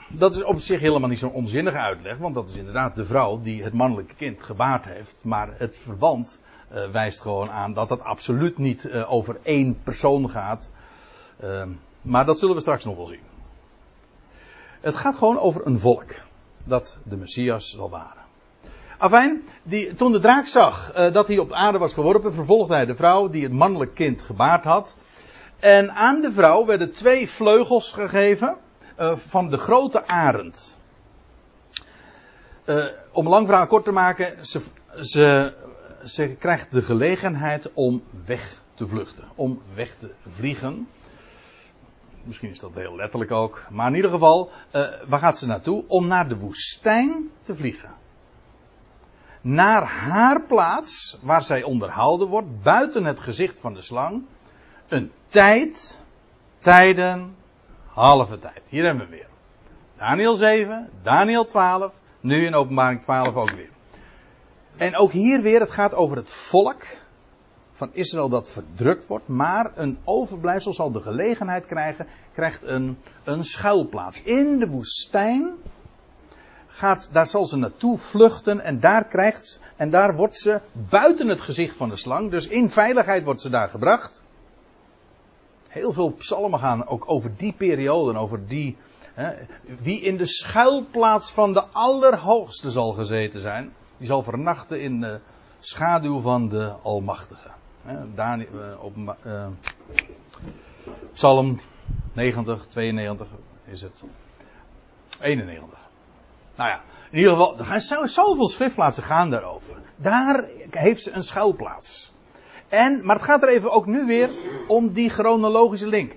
Dat is op zich helemaal niet zo'n onzinnige uitleg, want dat is inderdaad de vrouw die het mannelijke kind gebaard heeft. Maar het verband uh, wijst gewoon aan dat het absoluut niet uh, over één persoon gaat. Uh, maar dat zullen we straks nog wel zien. Het gaat gewoon over een volk dat de Messias zal waren. Afijn, die, toen de draak zag dat hij op aarde was geworpen, vervolgde hij de vrouw die het mannelijk kind gebaard had. En aan de vrouw werden twee vleugels gegeven uh, van de grote arend. Uh, om lang verhaal kort te maken, ze, ze, ze krijgt de gelegenheid om weg te vluchten, om weg te vliegen. Misschien is dat heel letterlijk ook. Maar in ieder geval, uh, waar gaat ze naartoe? Om naar de woestijn te vliegen. Naar haar plaats, waar zij onderhouden wordt, buiten het gezicht van de slang een tijd, tijden, halve tijd. Hier hebben we weer. Daniel 7, Daniel 12, nu in openbaring 12 ook weer. En ook hier weer, het gaat over het volk van Israël dat verdrukt wordt, maar een overblijfsel zal de gelegenheid krijgen, krijgt een, een schuilplaats. In de woestijn gaat, daar zal ze naartoe vluchten en daar krijgt, en daar wordt ze buiten het gezicht van de slang, dus in veiligheid wordt ze daar gebracht. Heel veel psalmen gaan ook over die periode, over die. Hè, wie in de schuilplaats van de Allerhoogste zal gezeten zijn, die zal vernachten in de schaduw van de Almachtige. Hè, uh, op uh, Psalm 90, 92 is het. 91. Nou ja, in ieder geval, er gaan zoveel schriftplaatsen gaan daarover. Daar heeft ze een schuilplaats. En, maar het gaat er even ook nu weer om die chronologische link.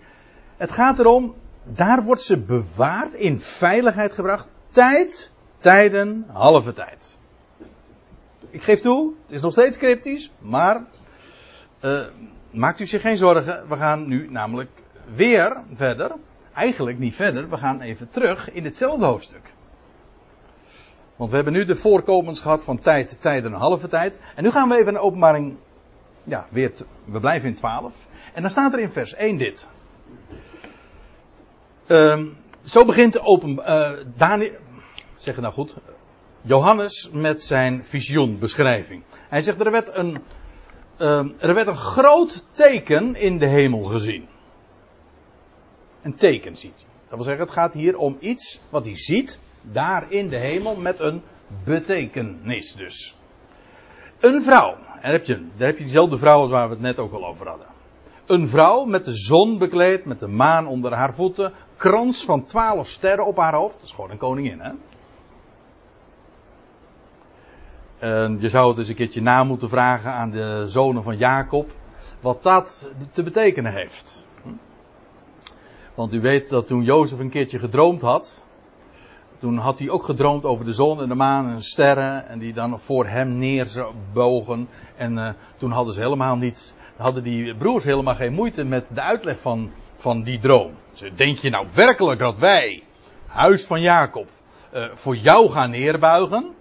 Het gaat erom, daar wordt ze bewaard, in veiligheid gebracht. Tijd, tijden, halve tijd. Ik geef toe, het is nog steeds cryptisch, maar uh, maakt u zich geen zorgen. We gaan nu namelijk weer verder. Eigenlijk niet verder, we gaan even terug in hetzelfde hoofdstuk. Want we hebben nu de voorkomens gehad van tijd, tijden en halve tijd. En nu gaan we even naar openbaring ja, weer we blijven in 12. En dan staat er in vers 1 dit. Uh, zo begint de open, uh, Daniel, zeg het nou goed, Johannes met zijn visioenbeschrijving. Hij zegt er werd een, uh, er werd een groot teken in de hemel gezien. Een teken ziet hij. Dat wil zeggen, het gaat hier om iets wat hij ziet, daar in de hemel, met een betekenis dus. Een vrouw. En heb je, daar heb je diezelfde vrouw waar we het net ook al over hadden. Een vrouw met de zon bekleed, met de maan onder haar voeten, krans van twaalf sterren op haar hoofd. Dat is gewoon een koningin, hè? En je zou het eens een keertje na moeten vragen aan de zonen van Jacob. Wat dat te betekenen heeft. Want u weet dat toen Jozef een keertje gedroomd had. Toen had hij ook gedroomd over de zon en de maan en de sterren. En die dan voor hem neerbogen. En uh, toen hadden ze helemaal niet. Hadden die broers helemaal geen moeite met de uitleg van, van die droom. Ze denk je nou werkelijk dat wij, huis van Jacob, uh, voor jou gaan neerbuigen?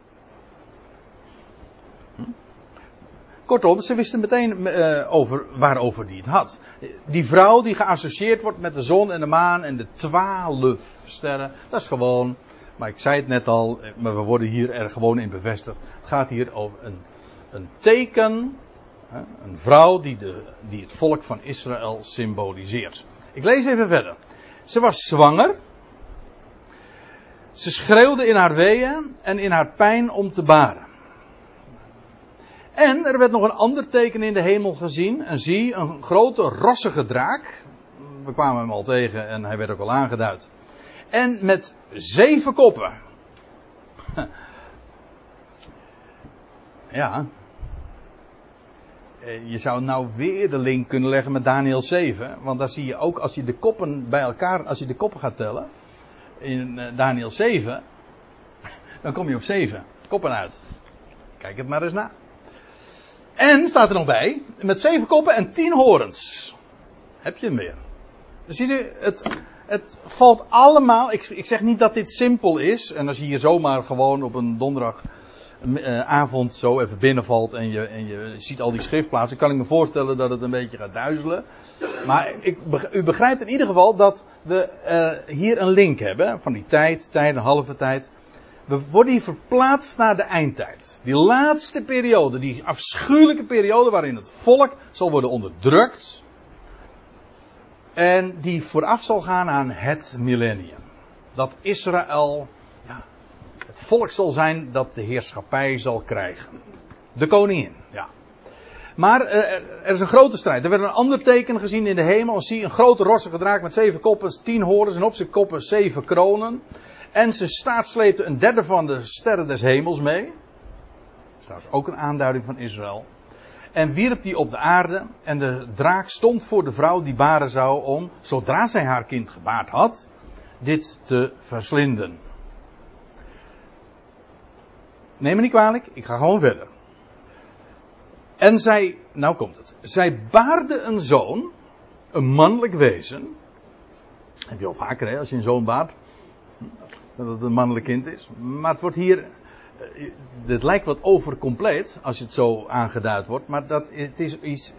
Kortom, ze wisten meteen uh, over waarover die het had. Die vrouw die geassocieerd wordt met de zon en de maan en de twaalf sterren, dat is gewoon, maar ik zei het net al, maar we worden hier er gewoon in bevestigd. Het gaat hier over een, een teken, een vrouw die, de, die het volk van Israël symboliseert. Ik lees even verder. Ze was zwanger. Ze schreeuwde in haar weeën en in haar pijn om te baren. En er werd nog een ander teken in de hemel gezien. En zie, een grote rossige draak. We kwamen hem al tegen en hij werd ook al aangeduid. En met zeven koppen. Ja. Je zou nou weer de link kunnen leggen met Daniel 7. Want daar zie je ook als je de koppen bij elkaar, als je de koppen gaat tellen. In eh, Daniel 7. Dan kom je op 7 koppen uit. Kijk het maar eens na. En staat er nog bij, met zeven koppen en tien horens. Heb je hem weer. Zie je, het, het valt allemaal. Ik, ik, zeg niet dat dit simpel is. En als je hier zomaar gewoon op een donderdagavond zo even binnenvalt en je, en je ziet al die schriftplaatsen, kan ik me voorstellen dat het een beetje gaat duizelen. Maar ik, u begrijpt in ieder geval dat we uh, hier een link hebben van die tijd, tijd, een halve tijd. We worden hier verplaatst naar de eindtijd. Die laatste periode, die afschuwelijke periode waarin het volk zal worden onderdrukt. En die vooraf zal gaan aan het millennium. Dat Israël, ja, het volk zal zijn dat de heerschappij zal krijgen. De koningin, ja. Maar uh, er is een grote strijd. Er werd een ander teken gezien in de hemel. Zie een grote rossige draak met zeven koppen, tien horens en op zijn koppen zeven kronen. En zijn staat sleepte een derde van de sterren des hemels mee. Dat is trouwens ook een aanduiding van Israël. En wierp die op de aarde. En de draak stond voor de vrouw die baren zou om, zodra zij haar kind gebaard had, dit te verslinden. Neem me niet kwalijk, ik ga gewoon verder. En zij, nou komt het. Zij baarde een zoon, een mannelijk wezen. Heb je al vaker, hè, als je een zoon baart dat het een mannelijk kind is. Maar het wordt hier. Het eh, lijkt wat overcompleet als het zo aangeduid wordt. Maar dat, het is iets,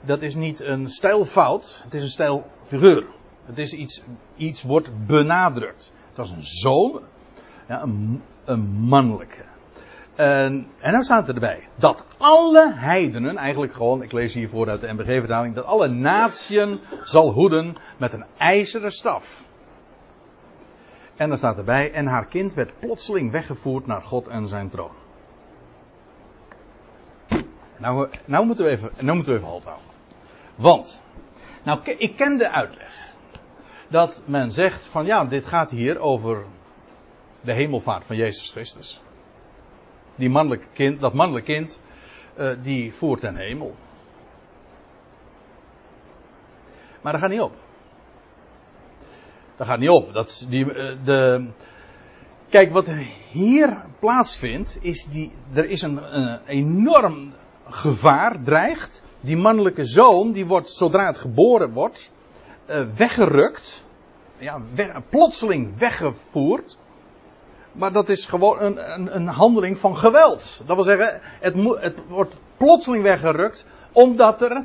dat is niet een stijlfout. Het is een stijlfiguur. Het is iets, iets wordt benadrukt. Het was een zoon. Ja, een, een mannelijke. En, en nou staat er erbij dat alle heidenen, eigenlijk gewoon, ik lees hiervoor uit de MBG-vertaling, dat alle natieën zal hoeden met een ijzeren staf. En dan staat erbij, en haar kind werd plotseling weggevoerd naar God en zijn troon. Nou, nou, moeten, we even, nou moeten we even halt houden. Want, nou, ik ken de uitleg. Dat men zegt van ja, dit gaat hier over de hemelvaart van Jezus Christus. Die mannelijke kind, dat mannelijke kind, uh, die voert ten hemel. Maar dat gaat niet op. Dat gaat niet op. Dat, die, eh, de, kijk, wat hier plaatsvindt, is die, er is een, enorm gevaar dreigt. Die mannelijke zoon, die wordt, zodra het geboren wordt, uh, weggerukt. Ja, plotseling weggevoerd. Maar dat is gewoon een, een, een, handeling van geweld. Dat wil zeggen, het, het wordt plotseling weggerukt omdat er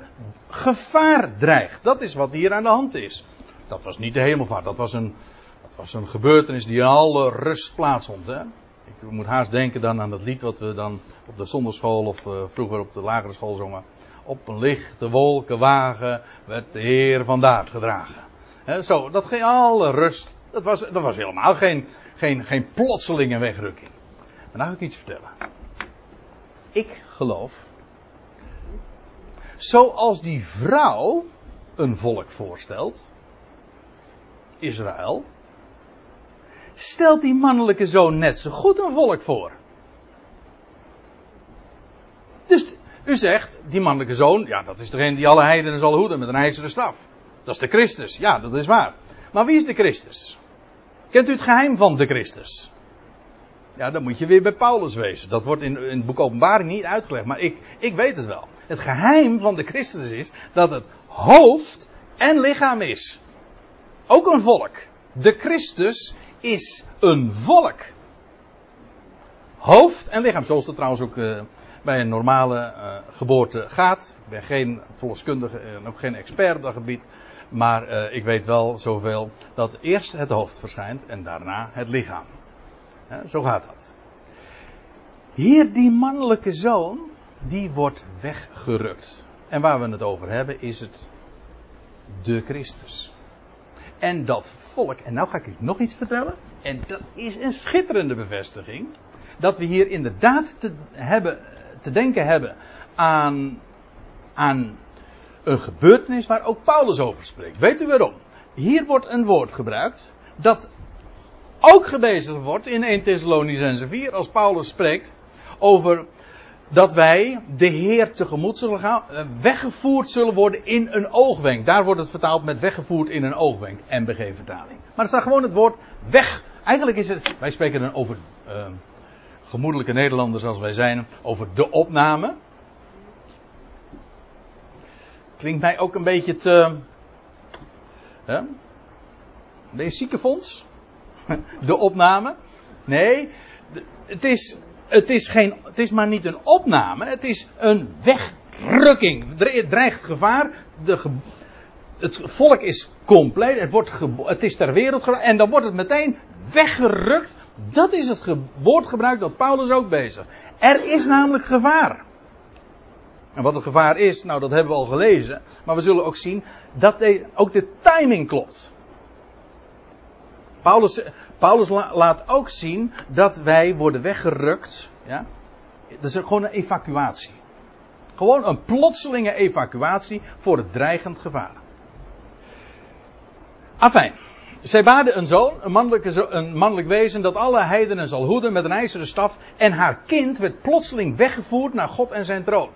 gevaar dreigt. Dat is wat hier aan de hand is. Dat was niet de hemelvaart, dat was een, dat was een gebeurtenis die in alle rust plaatsvond. Hè? Ik moet haast denken dan aan dat lied wat we dan op de zonderschool of uh, vroeger op de lagere school zongen. Op een lichte wolkenwagen werd de Heer vandaar gedragen. Zo, dat ging alle rust. Dat was, dat was helemaal geen, geen, geen plotselinge wegrukking. Maar nou ga ik iets vertellen. ik geloof. Zoals die vrouw een volk voorstelt, Israël, stelt die mannelijke zoon net zo goed een volk voor. Dus u zegt, die mannelijke zoon, ja, dat is degene die alle heidenen zal hoeden met een ijzeren staf. Dat is de Christus, ja, dat is waar. Maar wie is de Christus? Kent u het geheim van de Christus? Ja, dan moet je weer bij Paulus wezen. Dat wordt in, in het boek Openbaring niet uitgelegd, maar ik, ik weet het wel. Het geheim van de Christus is dat het hoofd en lichaam is. Ook een volk. De Christus is een volk. Hoofd en lichaam, zoals dat trouwens ook uh, bij een normale uh, geboorte gaat. Ik ben geen volkskundige en ook geen expert op dat gebied. Maar uh, ik weet wel zoveel dat eerst het hoofd verschijnt en daarna het lichaam. Zo gaat dat. Hier die mannelijke zoon, die wordt weggerukt. En waar we het over hebben is het de Christus. En dat volk, en nou ga ik u nog iets vertellen. En dat is een schitterende bevestiging. Dat we hier inderdaad te, hebben, te denken hebben aan, aan een gebeurtenis waar ook Paulus over spreekt. Weet u waarom? Hier wordt een woord gebruikt dat ook gebezigd wordt in 1 Thessalonicense 4 als Paulus spreekt over dat wij de Heer tegemoet zullen gaan, eh, weggevoerd zullen worden in een oogwenk. Daar wordt het vertaald met weggevoerd in een oogwenk, MBG-vertaling. Maar er staat gewoon het woord weg. Eigenlijk is het, wij spreken dan over uh, gemoedelijke Nederlanders als wij zijn, over de opname. Klinkt mij ook een beetje te. Hè? Deze ziekenfonds? De opname? Nee, het is, het, is geen, het is maar niet een opname, het is een wegrukking. Er dreigt gevaar. De ge, het volk is compleet, het, wordt het is ter wereld gebracht en dan wordt het meteen weggerukt. Dat is het woordgebruik dat Paulus ook bezig. Er is namelijk gevaar. En wat het gevaar is, nou dat hebben we al gelezen. Maar we zullen ook zien dat ook de timing klopt. Paulus, Paulus laat ook zien dat wij worden weggerukt. Ja? Dat is gewoon een evacuatie. Gewoon een plotselinge evacuatie voor het dreigend gevaar. Afijn. Zij baarde een zoon, een, mannelijke, een mannelijk wezen, dat alle heidenen zal hoeden met een ijzeren staf. En haar kind werd plotseling weggevoerd naar God en zijn troon.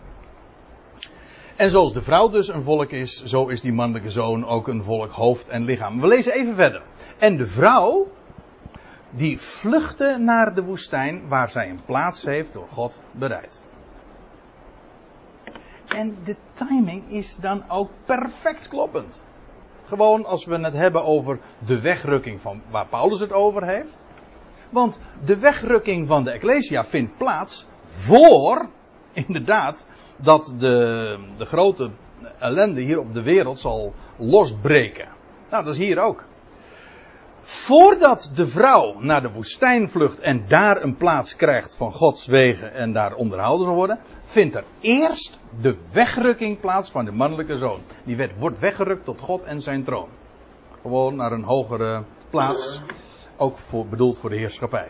En zoals de vrouw dus een volk is, zo is die mannelijke zoon ook een volk, hoofd en lichaam. We lezen even verder. En de vrouw, die vluchtte naar de woestijn waar zij een plaats heeft door God bereid. En de timing is dan ook perfect kloppend. Gewoon als we het hebben over de wegrukking van waar Paulus het over heeft. Want de wegrukking van de Ecclesia vindt plaats voor, inderdaad, dat de, de grote ellende hier op de wereld zal losbreken. Nou, dat is hier ook. Voordat de vrouw naar de woestijn vlucht en daar een plaats krijgt van Gods wegen en daar onderhouden zal worden, vindt er eerst de wegrukking plaats van de mannelijke zoon. Die werd, wordt weggerukt tot God en zijn troon. Gewoon naar een hogere plaats, ook voor, bedoeld voor de heerschappij.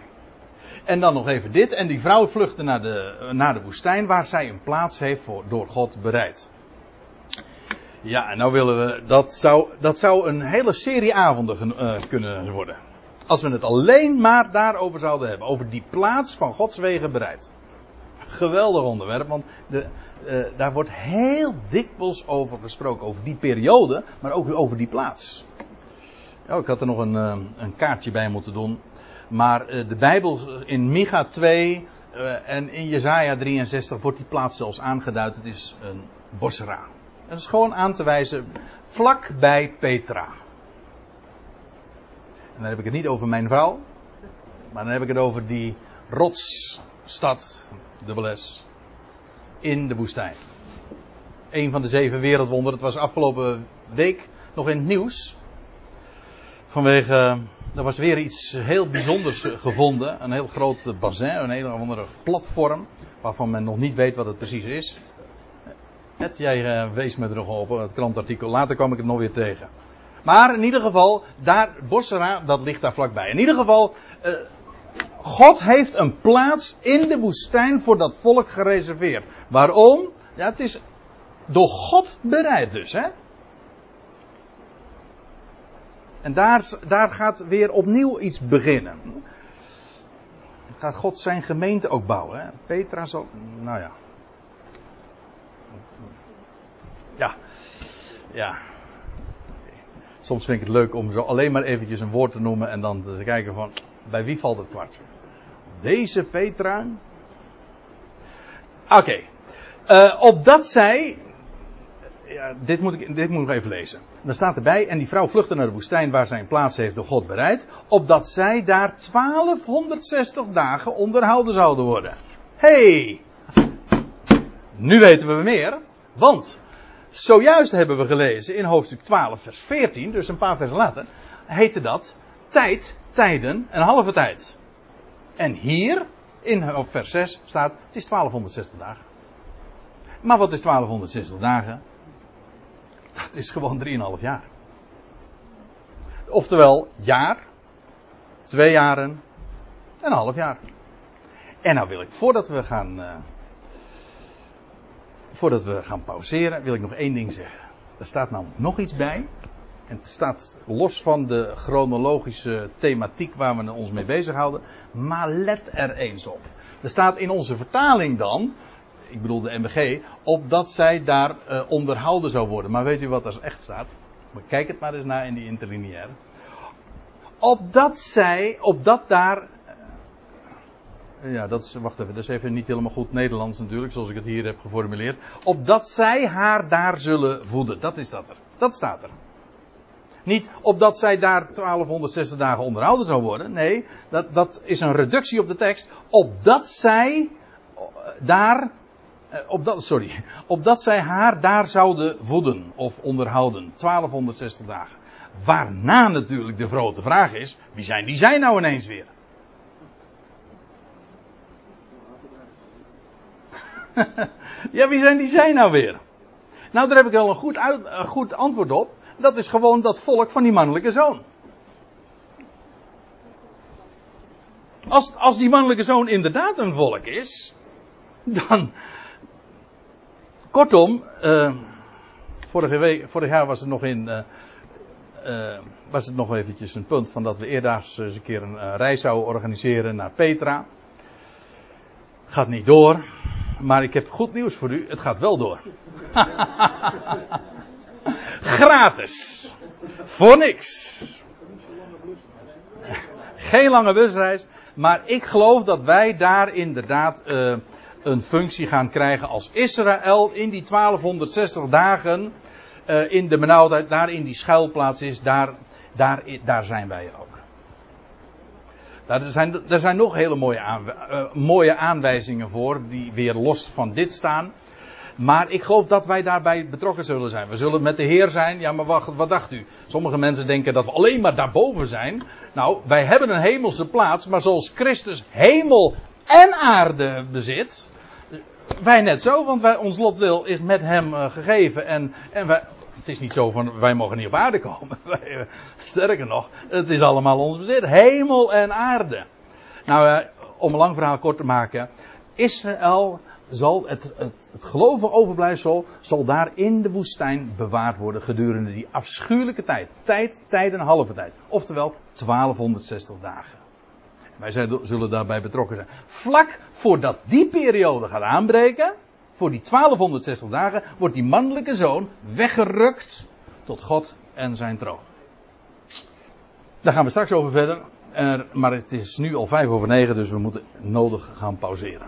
En dan nog even dit. En die vrouw vluchtte naar de, naar de woestijn waar zij een plaats heeft voor, door God bereid. Ja, en nou willen we. Dat zou, dat zou een hele serie avonden uh, kunnen worden. Als we het alleen maar daarover zouden hebben. Over die plaats van Gods wegen bereid. Geweldig onderwerp, want de, uh, daar wordt heel dikwijls over gesproken. Over die periode, maar ook over die plaats. Ja, ik had er nog een, uh, een kaartje bij moeten doen. Maar de Bijbel in Micha 2 uh, en in Jezaja 63 wordt die plaats zelfs aangeduid. Het is een Bosra. Dat is gewoon aan te wijzen vlak bij Petra. En dan heb ik het niet over mijn vrouw. Maar dan heb ik het over die rotsstad, de S. In de woestijn. Een van de zeven wereldwonderen. Het was afgelopen week nog in het nieuws. Vanwege er was weer iets heel bijzonders gevonden. Een heel groot bassin, een hele andere platform. Waarvan men nog niet weet wat het precies is. Het, jij uh, wees me er nog op, het krantartikel. Later kwam ik het nog weer tegen. Maar in ieder geval, daar, Bossera, dat ligt daar vlakbij. In ieder geval, uh, God heeft een plaats in de woestijn voor dat volk gereserveerd. Waarom? Ja, het is door God bereid dus, hè? En daar, daar gaat weer opnieuw iets beginnen. Gaat God zijn gemeente ook bouwen, hè? Petra zal, nou. Ja, ja. Soms vind ik het leuk om zo alleen maar eventjes een woord te noemen en dan te kijken van, bij wie valt het kwartje? Deze Petra? Oké. Okay. Uh, opdat zij. Ja, dit, moet ik, dit moet ik nog even lezen. Dan staat erbij. En die vrouw vluchtte naar de woestijn waar zij een plaats heeft door God bereid. Opdat zij daar 1260 dagen onderhouden zouden worden. Hey! Nu weten we meer. Want zojuist hebben we gelezen in hoofdstuk 12, vers 14, dus een paar versen later, heette dat tijd, tijden en halve tijd. En hier, in vers 6, staat, het is 1260 dagen. Maar wat is 1260 dagen? Dat is gewoon 3,5 jaar. Oftewel, jaar, twee jaren en een half jaar. En nou wil ik, voordat we gaan, uh, voordat we gaan pauzeren, wil ik nog één ding zeggen. Er staat namelijk nog iets bij. En het staat los van de chronologische thematiek waar we ons mee bezighouden. Maar let er eens op. Er staat in onze vertaling dan, ik bedoel de MBG, opdat zij daar uh, onderhouden zou worden. Maar weet u wat er echt staat? Kijk het maar eens naar in die interlineair. Opdat zij, opdat daar. Ja, dat is, wacht even, dat is even niet helemaal goed Nederlands natuurlijk, zoals ik het hier heb geformuleerd. Opdat zij haar daar zullen voeden. Dat is dat er. Dat staat er. Niet opdat zij daar 1260 dagen onderhouden zou worden. Nee, dat, dat is een reductie op de tekst. Opdat zij daar. Opdat, sorry. Opdat zij haar daar zouden voeden of onderhouden. 1260 dagen. Waarna natuurlijk de grote vraag is: wie zijn die zij nou ineens weer? ja, wie zijn die zij nou weer? Nou, daar heb ik wel een goed, goed antwoord op dat is gewoon dat volk van die mannelijke zoon. Als, als die mannelijke zoon inderdaad een volk is, dan. Kortom, uh, vorige week, vorig jaar was het nog in. Uh, uh, was het nog eventjes een punt van dat we eerdaags eens een keer een reis zouden organiseren naar Petra. Gaat niet door. Maar ik heb goed nieuws voor u. Het gaat wel door. Gratis. Voor niks. Geen lange busreis. Maar ik geloof dat wij daar inderdaad uh, een functie gaan krijgen als Israël in die 1260 dagen uh, in de benauwdheid, daar in die schuilplaats is, daar, daar, daar zijn wij ook. Nou, er, zijn, zijn nog hele mooie, uh, mooie aanwijzingen voor, die weer los van dit staan. Maar ik geloof dat wij daarbij betrokken zullen zijn. We zullen met de Heer zijn. Ja, maar wacht, wat dacht u? Sommige mensen denken dat we alleen maar daarboven zijn. Nou, wij hebben een hemelse plaats, maar zoals Christus hemel en aarde bezit. Wij net zo, want wij, ons lotdeel is met hem uh, gegeven. En, en wij, het is niet zo van wij mogen niet op aarde komen. Uh, sterker nog, het is allemaal ons bezit. Hemel en aarde. Nou, uh, om een lang verhaal kort te maken. Israël zal het, het, het gelovige overblijfsel zal daar in de woestijn bewaard worden gedurende die afschuwelijke tijd. Tijd, tijd en halve tijd. Oftewel 1260 dagen. Wij zullen daarbij betrokken zijn. Vlak voordat die periode gaat aanbreken, voor die 1260 dagen, wordt die mannelijke zoon weggerukt tot God en zijn troon. Daar gaan we straks over verder. maar het is nu al vijf over negen, dus we moeten nodig gaan pauzeren.